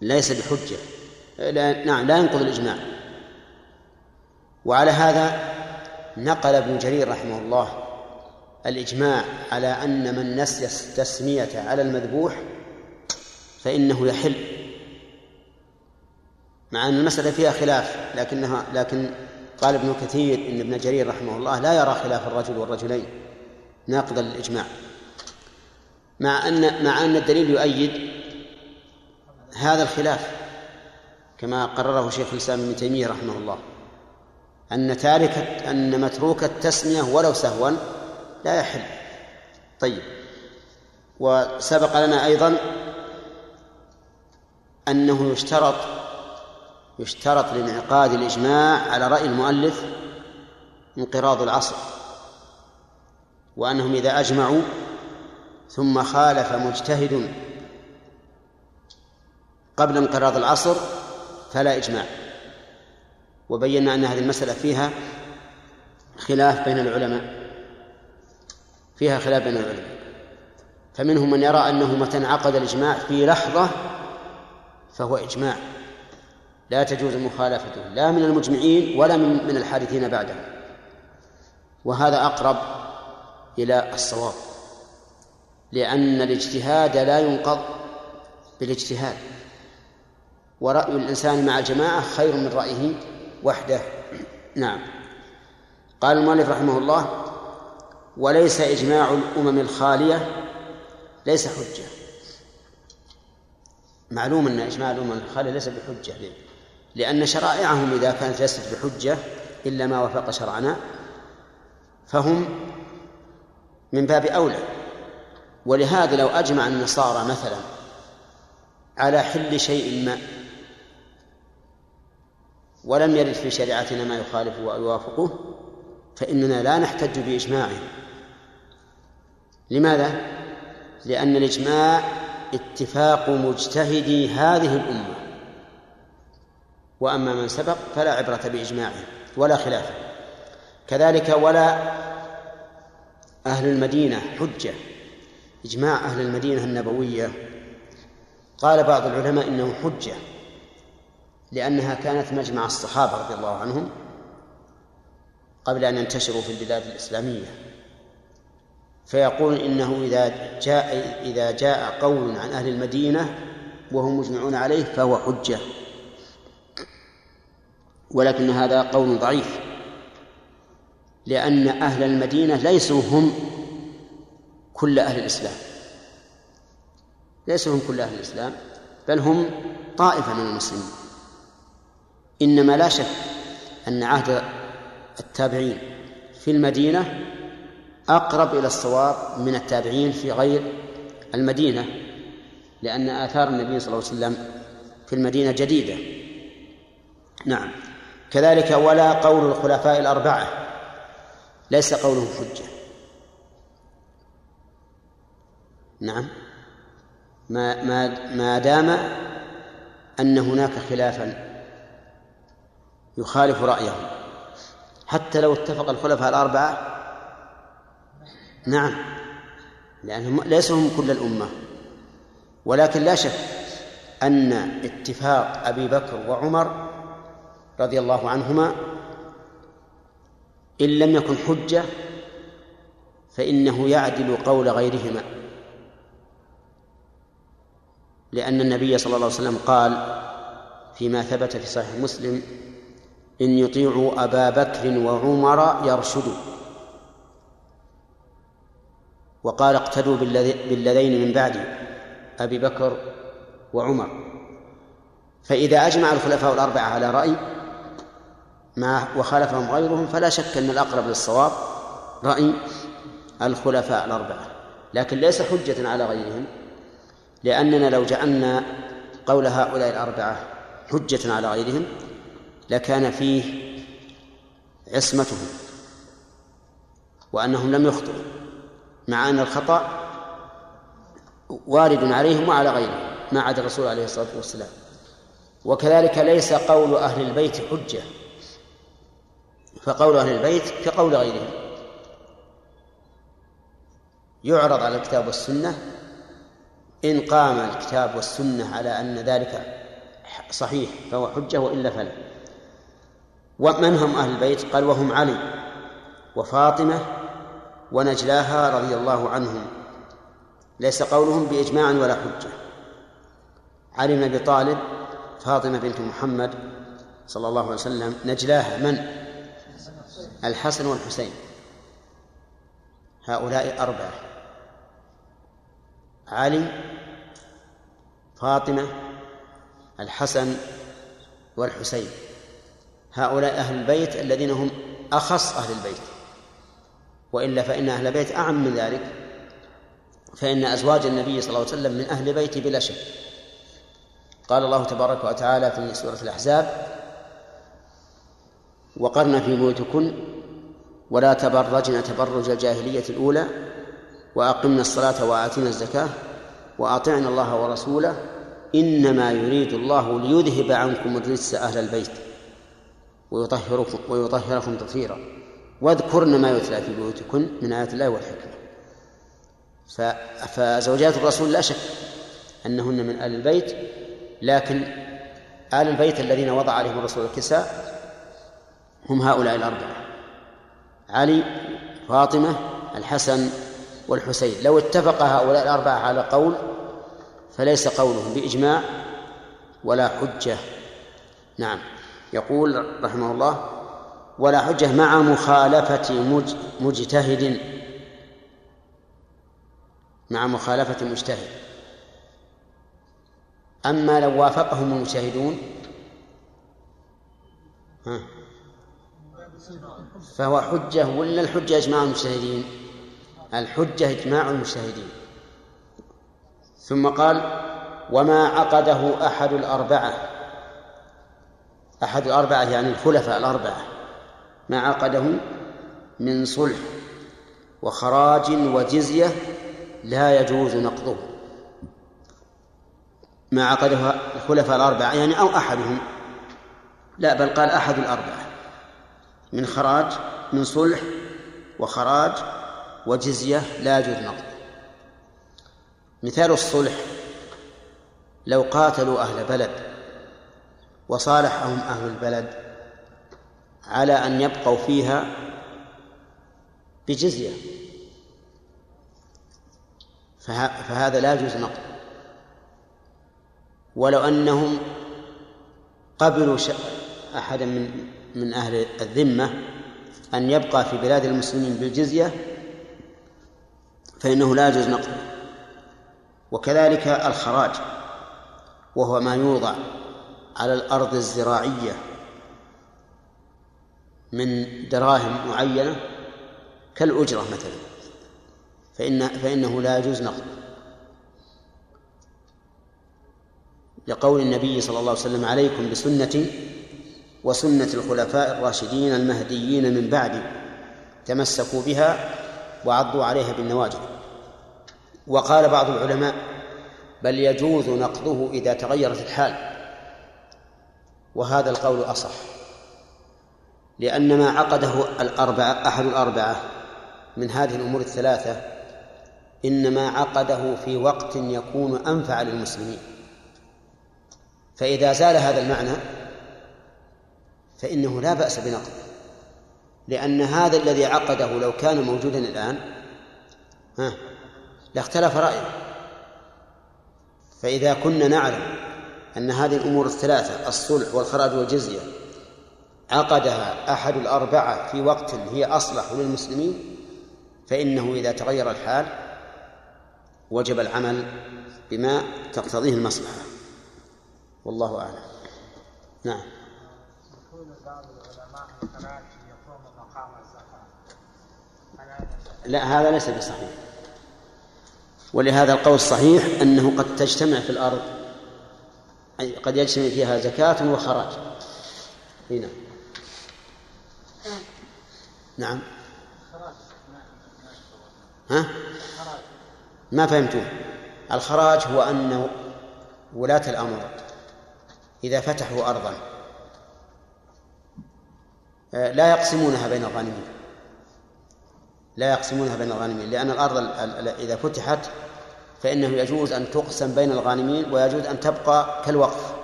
ليس بحجة لا نعم لا ينقض الإجماع. وعلى هذا نقل ابن جرير رحمه الله الإجماع على أن من نسي التسمية على المذبوح فإنه يحل. مع أن المسألة فيها خلاف لكنها لكن قال ابن كثير إن ابن جرير رحمه الله لا يرى خلاف الرجل والرجلين ناقضا للإجماع مع أن مع أن الدليل يؤيد هذا الخلاف كما قرره شيخ الإسلام ابن تيمية رحمه الله أن تارك أن متروك التسمية ولو سهوا لا يحل. طيب. وسبق لنا أيضا أنه يشترط يشترط لانعقاد الإجماع على رأي المؤلف انقراض العصر وأنهم إذا أجمعوا ثم خالف مجتهد قبل انقراض العصر فلا إجماع. وبينا أن هذه المسألة فيها خلاف بين العلماء فيها خلاف بين العلماء. فمنهم من يرى أنه متى انعقد الإجماع في لحظة فهو إجماع. لا تجوز مخالفته لا من المجمعين ولا من من الحادثين بعده. وهذا أقرب إلى الصواب لأن الاجتهاد لا ينقض بالاجتهاد. ورأي الإنسان مع الجماعة خير من رأيه وحده. نعم. قال المؤلف رحمه الله وليس إجماع الأمم الخالية ليس حجة. معلوم أن إجماع الأمم الخالية ليس بحجة لأن شرائعهم إذا كانت ليست بحجة إلا ما وافق شرعنا فهم من باب أولى. ولهذا لو أجمع النصارى مثلا على حل شيء ما ولم يرد في شريعتنا ما يخالفه ويوافقه فإننا لا نحتج بإجماعهم لماذا؟ لأن الإجماع اتفاق مجتهدي هذه الأمة. وأما من سبق فلا عبرة بإجماعه ولا خلافه. كذلك ولا أهل المدينة حجة. إجماع أهل المدينة النبوية. قال بعض العلماء إنه حجة لأنها كانت مجمع الصحابة رضي الله عنهم قبل أن ينتشروا في البلاد الإسلامية. فيقول إنه إذا جاء إذا جاء قول عن أهل المدينة وهم مجمعون عليه فهو حجة. ولكن هذا قول ضعيف. لأن أهل المدينة ليسوا هم كل أهل الإسلام. ليسوا هم كل أهل الإسلام بل هم طائفة من المسلمين. إنما لا شك أن عهد التابعين في المدينة أقرب إلى الصواب من التابعين في غير المدينة لأن آثار النبي صلى الله عليه وسلم في المدينة جديدة. نعم. كذلك ولا قول الخلفاء الأربعة ليس قولهم حجة. نعم. ما ما ما دام أن هناك خلافا يخالف رأيهم حتى لو اتفق الخلفاء الأربعة نعم. لأنهم ليسوا هم كل الأمة. ولكن لا شك أن اتفاق أبي بكر وعمر رضي الله عنهما إن لم يكن حجة فإنه يعدل قول غيرهما. لأن النبي صلى الله عليه وسلم قال فيما ثبت في صحيح مسلم إن يطيعوا أبا بكر وعمر يرشدوا. وقال اقتدوا بالذين من بعدي أبي بكر وعمر. فإذا أجمع الخلفاء الأربعة على رأي ما وخالفهم غيرهم فلا شك أن الأقرب للصواب رأي الخلفاء الأربعة. لكن ليس حجة على غيرهم لأننا لو جعلنا قول هؤلاء الأربعة حجة على غيرهم لكان فيه عصمتهم وأنهم لم يخطئوا. مع أن الخطأ وارد عليهم وعلى غيرهم ما عدا الرسول عليه الصلاة والسلام. وكذلك ليس قول أهل البيت حجة فقول أهل البيت كقول غيرهم. يعرض على الكتاب والسنة إن قام الكتاب والسنة على أن ذلك صحيح فهو حجة وإلا فلا. ومن هم أهل البيت؟ قال وهم علي وفاطمة ونجلاها رضي الله عنهم. ليس قولهم بإجماع ولا حجة. علي بن أبي طالب فاطمة بنت محمد صلى الله عليه وسلم نجلاها من؟ الحسن والحسين. هؤلاء أربعة. علي فاطمة الحسن والحسين. هؤلاء أهل البيت الذين هم أخص أهل البيت. وإلا فإن أهل البيت أعم من ذلك. فإن أزواج النبي صلى الله عليه وسلم من أهل بيته بلا شك. قال الله تبارك وتعالى في سورة الأحزاب وقرن في بيوتكن ولا تبرجن تبرج الجاهلية الأولى وأقمنا الصلاة وآتينا الزكاة وأطعنا الله ورسوله إنما يريد الله ليذهب عنكم الرجس أهل البيت ويطهركم ويطهركم تطهيرا. واذكرن ما يتلى في بيوتكن من آيات الله والحكمة. فزوجات الرسول لا شك أنهن من آل البيت لكن آل البيت الذين وضع عليهم الرسول الكساء هم هؤلاء الأربعة. علي فاطمة الحسن والحسين. لو اتفق هؤلاء الأربعة على قول فليس قولهم بإجماع ولا حجة. نعم. يقول رحمه الله ولا حجة مع مخالفة مجتهد. مع مخالفة مجتهد. أما لو وافقهم المجتهدون ها فهو حجة ولا الحجة إجماع المجتهدين؟ الحجة إجماع المجتهدين. ثم قال وما عقده أحد الأربعة. أحد الأربعة يعني الخلفاء الأربعة. ما عقده من صلح وخراج وجزية لا يجوز نقضه. ما عقده الخلفاء الأربعة يعني أو أحدهم. لا بل قال أحد الأربعة. من خراج من صلح وخراج وجزية لا يجوز نقض مثال الصلح لو قاتلوا أهل بلد وصالحهم أهل البلد على أن يبقوا فيها بجزية. فهذا لا يجوز نقض ولو أنهم قبلوا أحدا من من أهل الذمة أن يبقى في بلاد المسلمين بالجزية فإنه لا يجوز نقله وكذلك الخراج وهو ما يوضع على الأرض الزراعية. من دراهم معينة كالأجرة مثلا. فإن فإنه لا يجوز نقله لقول النبي صلى الله عليه وسلم عليكم بسنتي وسنة الخلفاء الراشدين المهديين من بعدي تمسكوا بها وعضوا عليها بالنواجذ. وقال بعض العلماء بل يجوز نقضه إذا تغيرت الحال. وهذا القول أصح. لأن ما عقده الأربعة أحد الأربعة من هذه الأمور الثلاثة إنما عقده في وقت يكون أنفع للمسلمين. فإذا زال هذا المعنى فإنه لا بأس بنقضه لأن هذا الذي عقده لو كان موجودا الآن ها لاختلف رأيه. فإذا كنا نعلم أن هذه الأمور الثلاثة الصلح والخراج والجزية عقدها أحد الأربعة في وقت هي أصلح للمسلمين فإنه إذا تغير الحال وجب العمل بما تقتضيه المصلحة. والله أعلم. نعم. لا هذا ليس بصحيح. ولهذا القول الصحيح أنه قد تجتمع في الأرض أي قد يجتمع فيها زكاة وخراج. هنا نعم. ها؟ ما فهمتم الخراج هو أن ولاة الأمر إذا فتحوا أرضا آه، لا يقسمونها بين الغانمين. لا يقسمونها بين الغانمين لأن الأرض إذا فتحت فإنه يجوز أن تقسم بين الغانمين ويجوز أن تبقى كالوقف.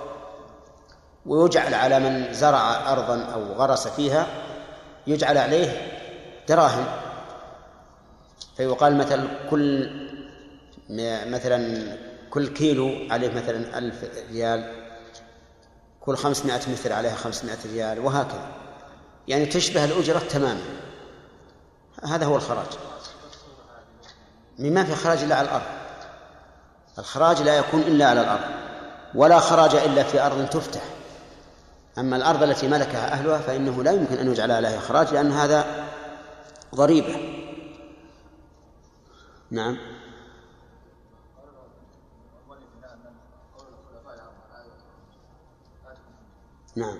ويجعل على من زرع أرضا أو غرس فيها يجعل عليه دراهم. فيقال مثلا كل مثلا كل كيلو عليه مثلا ألف ريال كل خمسمائة متر عليها خمسمائة ريال وهكذا. يعني تشبه الأجرة تماما. هذا هو الخراج. مما في خراج إلا على الأرض. الخراج لا يكون إلا على الأرض ولا خراج إلا في أرض تفتح. أما الأرض التي ملكها أهلها فإنه لا يمكن أن يجعل عليها إخراج لأن هذا ضريبة نعم. نعم.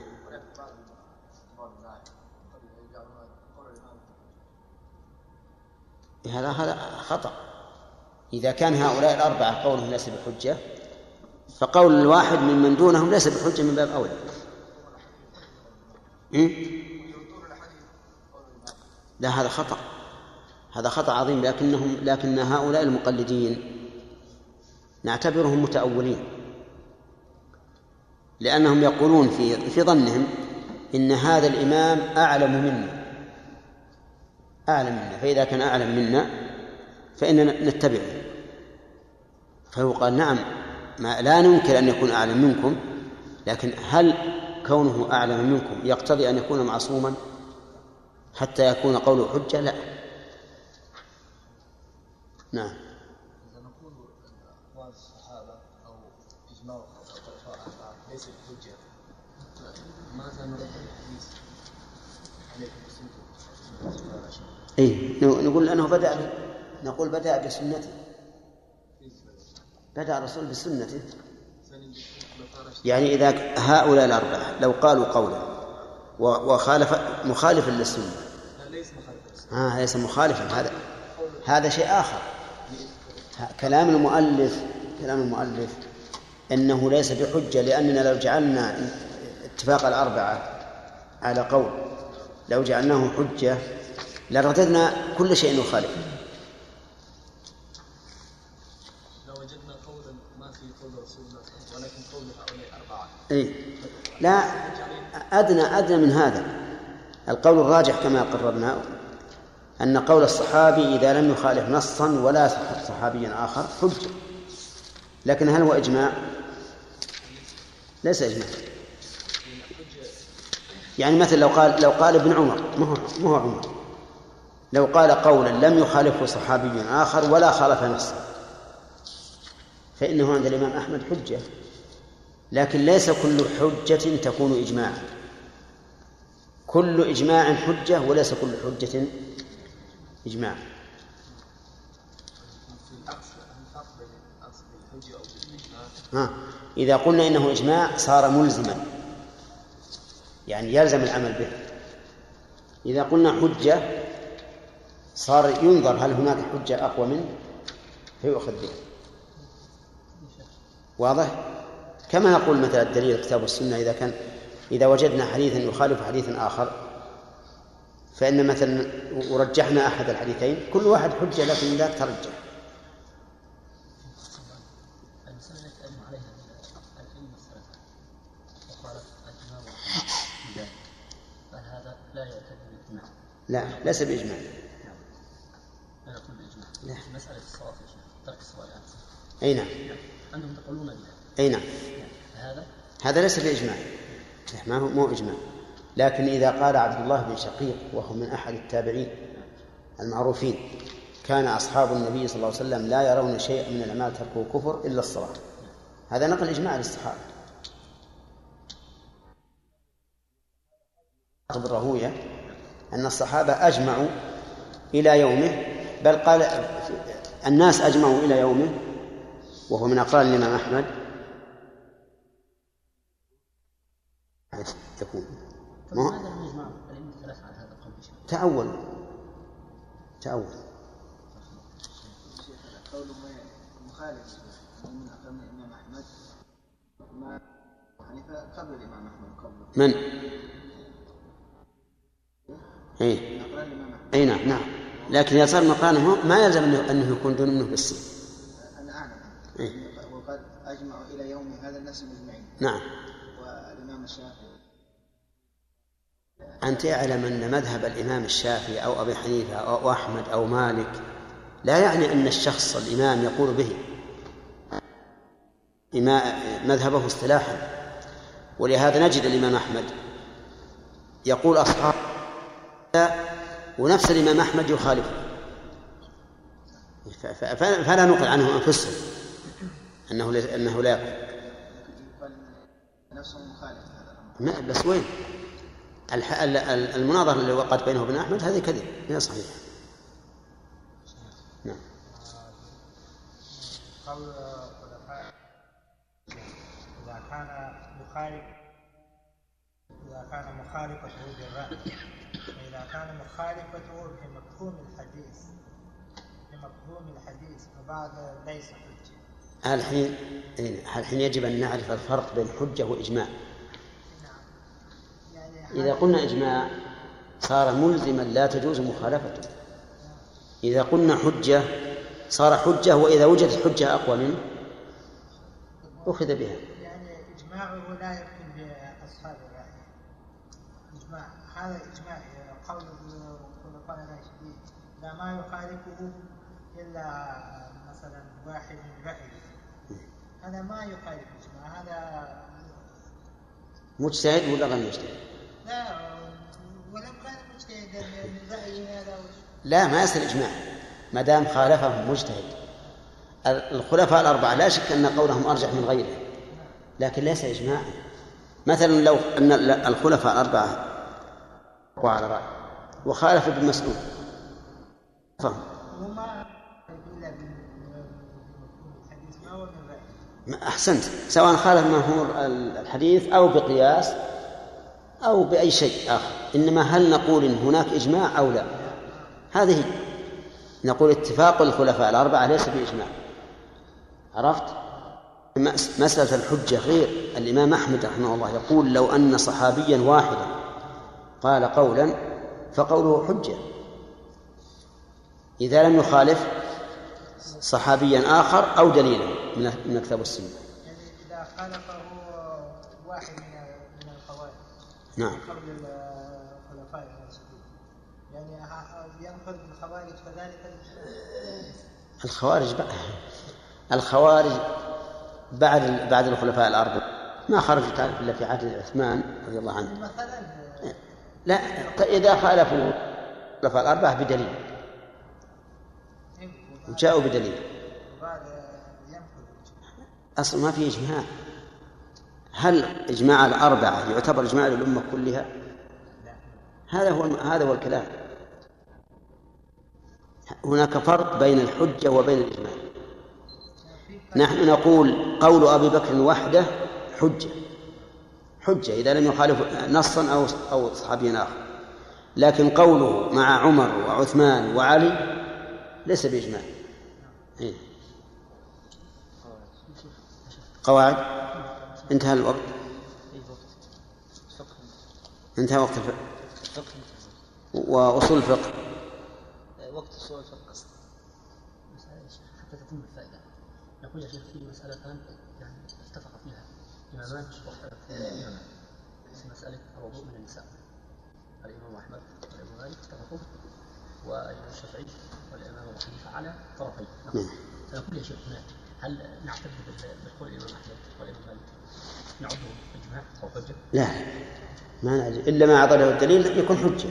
هذا هذا خطأ. إذا كان هؤلاء الأربعة قولهم ليس بحجة فقول الواحد ممن دونهم ليس بحجة من باب أولى. إيه؟ لا هذا خطأ. هذا خطأ عظيم لكنهم لكن هؤلاء المقلدين نعتبرهم متأولين لأنهم يقولون في في ظنهم إن هذا الإمام أعلم منا. أعلم منا. فإذا كان أعلم منا فإننا نتبعه. فيقال نعم ما لا ننكر أن يكون أعلم منكم لكن هل كونه أعلم منكم يقتضي أن يكون معصوما؟ حتى يكون قوله حجة؟ لا. نعم. إذا نقول الحديث اي نقول أنه بدأ نقول بدأ بسنته. بدأ الرسول بسنته. يعني إذا هؤلاء الأربعة لو قالوا قولا وخالف مخالفا مخالفا آه ليس مخالفا هذا هذا شيء آخر. كلام المؤلف كلام المؤلف إنه ليس بحجة لأننا لو جعلنا اتفاق الأربعة على قول لو جعلناه حجة لرددنا كل شيء يخالفه لو وجدنا قولا ما في قول رسول الله ولكن قول هؤلاء اي لا أدنى أدنى من هذا. القول الراجح كما قررنا أن قول الصحابي إذا لم يخالف نصا ولا صحابي آخر حجة لكن هل هو إجماع؟ ليس إجماع. يعني مثل لو قال لو قال ابن عمر هو ما هو عمر. لو قال قولا لم يخالفه صحابي آخر ولا خالف نصا. فإنه عند الإمام أحمد حجة. لكن ليس كل حجة تكون إجماعا كل إجماع حجة وليس كل حجة إجماع. ها إذا قلنا إنه إجماع صار ملزما. يعني يلزم العمل به. إذا قلنا حجة صار ينظر هل هناك حجة أقوى منه فيؤخذ به. واضح؟ كما نقول مثلا الدليل الكتاب والسنة إذا كان إذا وجدنا حديثا يخالف حديث آخر فإن مثلا ورجحنا أحد الحديثين كل واحد حجة لكن لا ترجح. لا ليس بإجماع. لا. بإجماع لا مسألة الصواب يا شيخ ترك الصواب أي نعم. عندهم تقولون بها أي نعم. هذا ليس بإجماع ما هو مو إجماع. لكن إذا قال عبد الله بن شقيق وهو من أحد التابعين المعروفين كان أصحاب النبي صلى الله عليه وسلم لا يرون شيئا من الأعمال تركه كفر إلا الصلاة. هذا نقل إجماع للصحابة الرهوية أن الصحابة أجمعوا إلى يومه بل قال الناس أجمعوا إلى يومه وهو من أقران الإمام أحمد يكون ما تأول. تأول. قول مخالف من أقران الإمام أحمد. ما حنيفة قبل الإمام أحمد قبل. من؟ إيه. أي نعم نعم. لكن إذا صار مقارنة ما يلزم أنه, أنه يكون دون منه بالسين أنا أعلم إيه؟ وقد أجمعوا إلى يوم هذا الناس مجمعين نعم. والإمام الشافعي أنت اعلم أن مذهب الإمام الشافعي أو أبي حنيفة أو أحمد أو مالك لا يعني أن الشخص الإمام يقول به. مذهبه اصطلاحا. ولهذا نجد الإمام أحمد يقول أصحاب ونفس الإمام أحمد يخالفه. فلا نقل عنه أنفسهم. أنه أنه لا يقول ما بس وين؟ المناظرة اللي وقعت بينه وبين أحمد هذه كذب هي صحيح. نعم. قول إذا كان مخالف إذا كان مخالفة للرأي فإذا كان مخالفته في مفهوم الحديث في مفهوم الحديث فبعد ليس حجة. الحين الحين يجب أن نعرف الفرق بين حجة وإجماع. إذا قلنا إجماع صار ملزما لا تجوز مخالفته. إذا قلنا حجة صار حجة وإذا وجدت حجة أقوى منه أخذ بها. يعني إجماعه لا يكون بأصحاب الرأي. إجماع هذا إجماع قول الخلفاء الراشدين لا ما يخالفه إلا مثلا واحد من رأي هذا ما يخالف إجماع هذا مجتهد ولا غير مجتهد؟ لا ولو كان مجتهدا من هذا لا ما يصير إجماع. ما دام خالفهم مجتهد. الخلفاء الأربعة لا شك أن قولهم أرجح من غيره لكن ليس إجماعا. مثلا لو أن الخلفاء الأربعة وعلى رأي وخالف ابن مسعود. فهم أحسنت سواء خالف مفهوم الحديث أو بقياس أو بأي شيء آخر. إنما هل نقول إن هناك إجماع أو لا؟ هذه نقول اتفاق الخلفاء الأربعة ليس بإجماع. عرفت؟ مسألة الحجة غير. الإمام أحمد رحمه الله يقول لو أن صحابيا واحدا قال قولا فقوله حجة. إذا لم يخالف صحابيا آخر أو دليلا من الكتاب والسنة يعني إذا خالفه واحد من الخوارج نعم. قول الخلفاء الراشدين يعني ينقل الخوارج كذلك الخوارج بقى. الخوارج بعد بعد الخلفاء الأربعة ما خرجوا تعرف إلا في عهد عثمان رضي الله عنه. مثلا لا إذا خالفوا الخلفاء الأربعة بدليل. جاءوا بدليل. أصلا ما في إجماع. هل إجماع الأربعة يعتبر إجماع للأمة كلها؟ هذا هو هذا هو الكلام. هناك فرق بين الحجة وبين الإجماع. نحن نقول قول أبي بكر وحده حجة. حجة إذا لم يخالف نصا أو أو صحابي آخر. لكن قوله مع عمر وعثمان وعلي ليس بإجماع. إيه؟ قواعد؟ انتهى الوقت. انتهى وقت الفقه. وأصول الفقه. وقت أصول الفقه. قصد حتى تتم الفائدة. نقول يا شيخ في مسألتان يعني اتفق فيها. إمامان واختلف في مسألة الوضوء من النساء. الإمام أحمد والإمام مالك اتفقوا. والإمام الشافعي والإمام أبو حنيفة على طرفين. نعم. فنقول يا شيخ هناك هل نحتج بقول الإمام أحمد والإمام مالك نعده إجماع أو حجة؟ لا ما نعجب إلا ما أعطى له الدليل يكون حجة.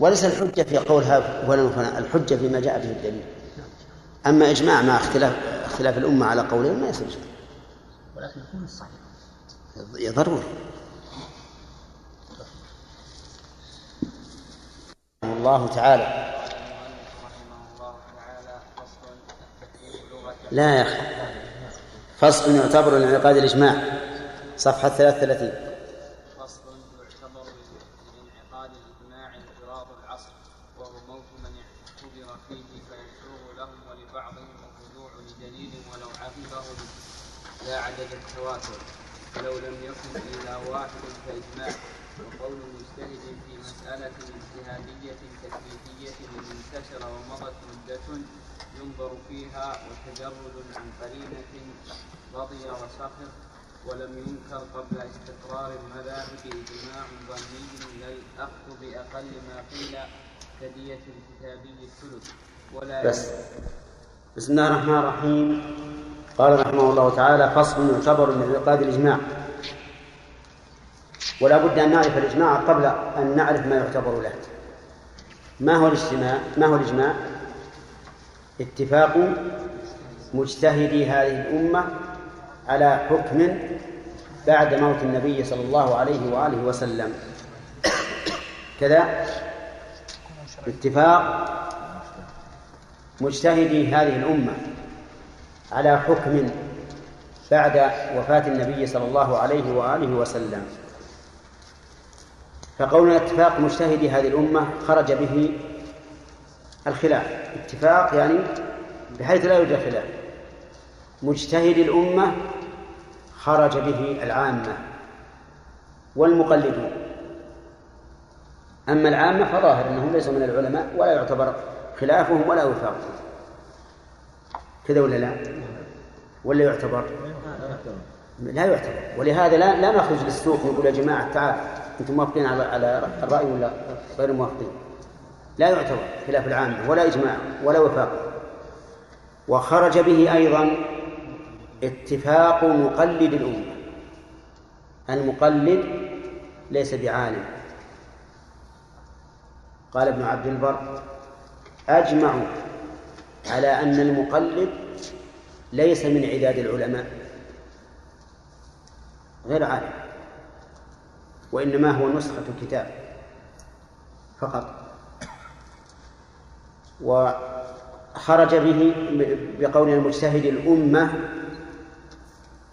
وليس الحجة في قولها فلان الحجة فيما جاء به الدليل. أما إجماع مع اختلاف اختلاف الأمة على قولين ما يصير. ولكن يكون الصحيح ضروري. الله تعالى. لا يا أخي. فصل يعتبر لانعقاد الإجماع صفحة 33 فصل يعتبر لانعقاد الاجماع انقراض العصر وهو موت من اعتبر فيه فيسوغ لهم ولبعضهم الرجوع لدليل ولو عقبه لا عدد التواتر ولو لم يكن الا واحد فاجماع وقول مجتهد في مسألة اجتهادية تكليفية انتشر ومضت مدة ينظر وتجرد عن قرينة رضي وسخر ولم ينكر قبل استقرار المذاهب إجماع ظني للأخذ بأقل ما قيل كدية الكتابي الثلث. ولا بس. بسم الله الرحمن الرحيم. قال رحمه الله تعالى فصل يعتبر من انعقاد الإجماع. ولا بد أن نعرف الإجماع قبل أن نعرف ما يعتبر له. ما هو الاجتماع؟ ما هو الإجماع؟ اتفاق مجتهدي هذه الأمة على حكم بعد موت النبي صلى الله عليه وآله وسلم. كذا اتفاق مجتهدي هذه الأمة على حكم بعد وفاة النبي صلى الله عليه وآله وسلم. فقولنا اتفاق مجتهدي هذه الأمة خرج به الخلاف اتفاق يعني بحيث لا يوجد خلاف مجتهد الأمة خرج به العامة والمقلدون أما العامة فظاهر أنهم ليسوا من العلماء ولا يعتبر خلافهم ولا وفاقهم كذا ولا لا؟ ولا يعتبر؟ لا يعتبر ولهذا لا لا نخرج للسوق نقول يا جماعة تعال أنتم موافقين على على الرأي ولا غير موافقين؟ لا يعتبر خلاف العامة ولا إجماع ولا وفاق. وخرج به أيضا اتفاق مقلد الأمة. المقلد ليس بعالم. قال ابن عبد البر أجمعوا على أن المقلد ليس من عداد العلماء. غير عالم. وإنما هو نسخة كتاب فقط. وخرج به بقول المجتهد الأمة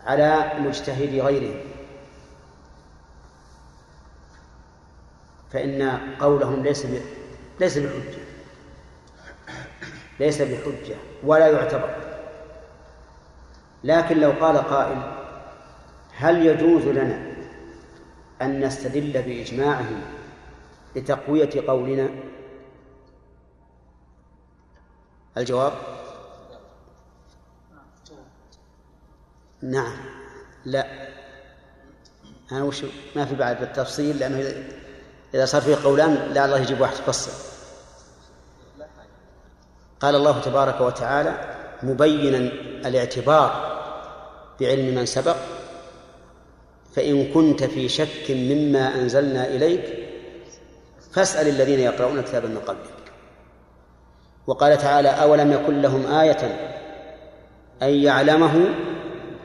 على مجتهد غيره. فإن قولهم ليس ليس بحجة. ليس بحجة ولا يعتبر. لكن لو قال قائل هل يجوز لنا أن نستدل بإجماعهم لتقوية قولنا؟ الجواب؟ نعم. لا. أنا وش ما في بعد بالتفصيل لأنه إذا صار فيه قولان لا الله يجيب واحد يفصل. قال الله تبارك وتعالى مبينا الاعتبار بعلم من سبق فإن كنت في شك مما أنزلنا إليك فاسأل الذين يقرؤون كتابا من قبلك. وقال تعالى أولم يكن لهم آية أن يعلمه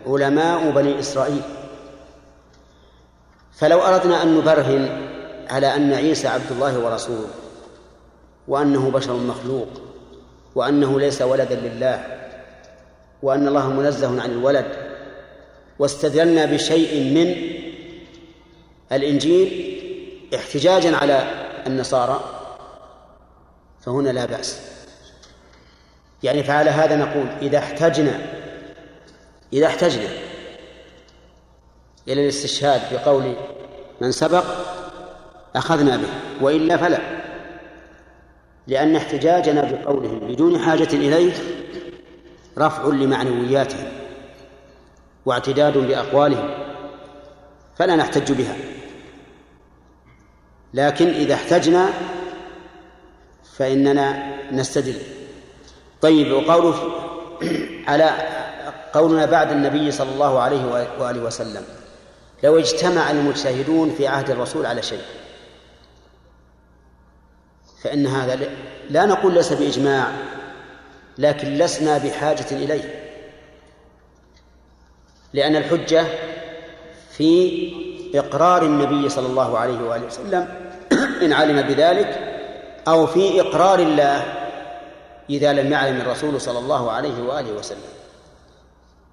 علماء بني إسرائيل فلو أردنا أن نبرهن على أن عيسى عبد الله ورسوله وأنه بشر مخلوق وأنه ليس ولدا لله وأن الله منزه عن الولد واستدلنا بشيء من الإنجيل احتجاجا على النصارى فهنا لا بأس. يعني فعلى هذا نقول إذا احتجنا إذا احتجنا إلى الاستشهاد بقول من سبق أخذنا به وإلا فلا لأن احتجاجنا بقولهم بدون حاجة إليه رفع لمعنوياتهم واعتداد بأقوالهم فلا نحتج بها. لكن إذا احتجنا فإننا نستدل. طيب وقوله على قولنا بعد النبي صلى الله عليه وآله وسلم لو اجتمع المجتهدون في عهد الرسول على شيء فإن هذا لا نقول ليس بإجماع لكن لسنا بحاجة إليه. لأن الحجة في إقرار النبي صلى الله عليه وآله وسلم إن علم بذلك أو في إقرار الله إذا لم يعلم الرسول صلى الله عليه وآله وسلم.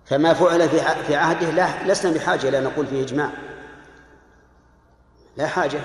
فما فعل في عهده لا لسنا بحاجة إلى نقول فيه إجماع. لا حاجة.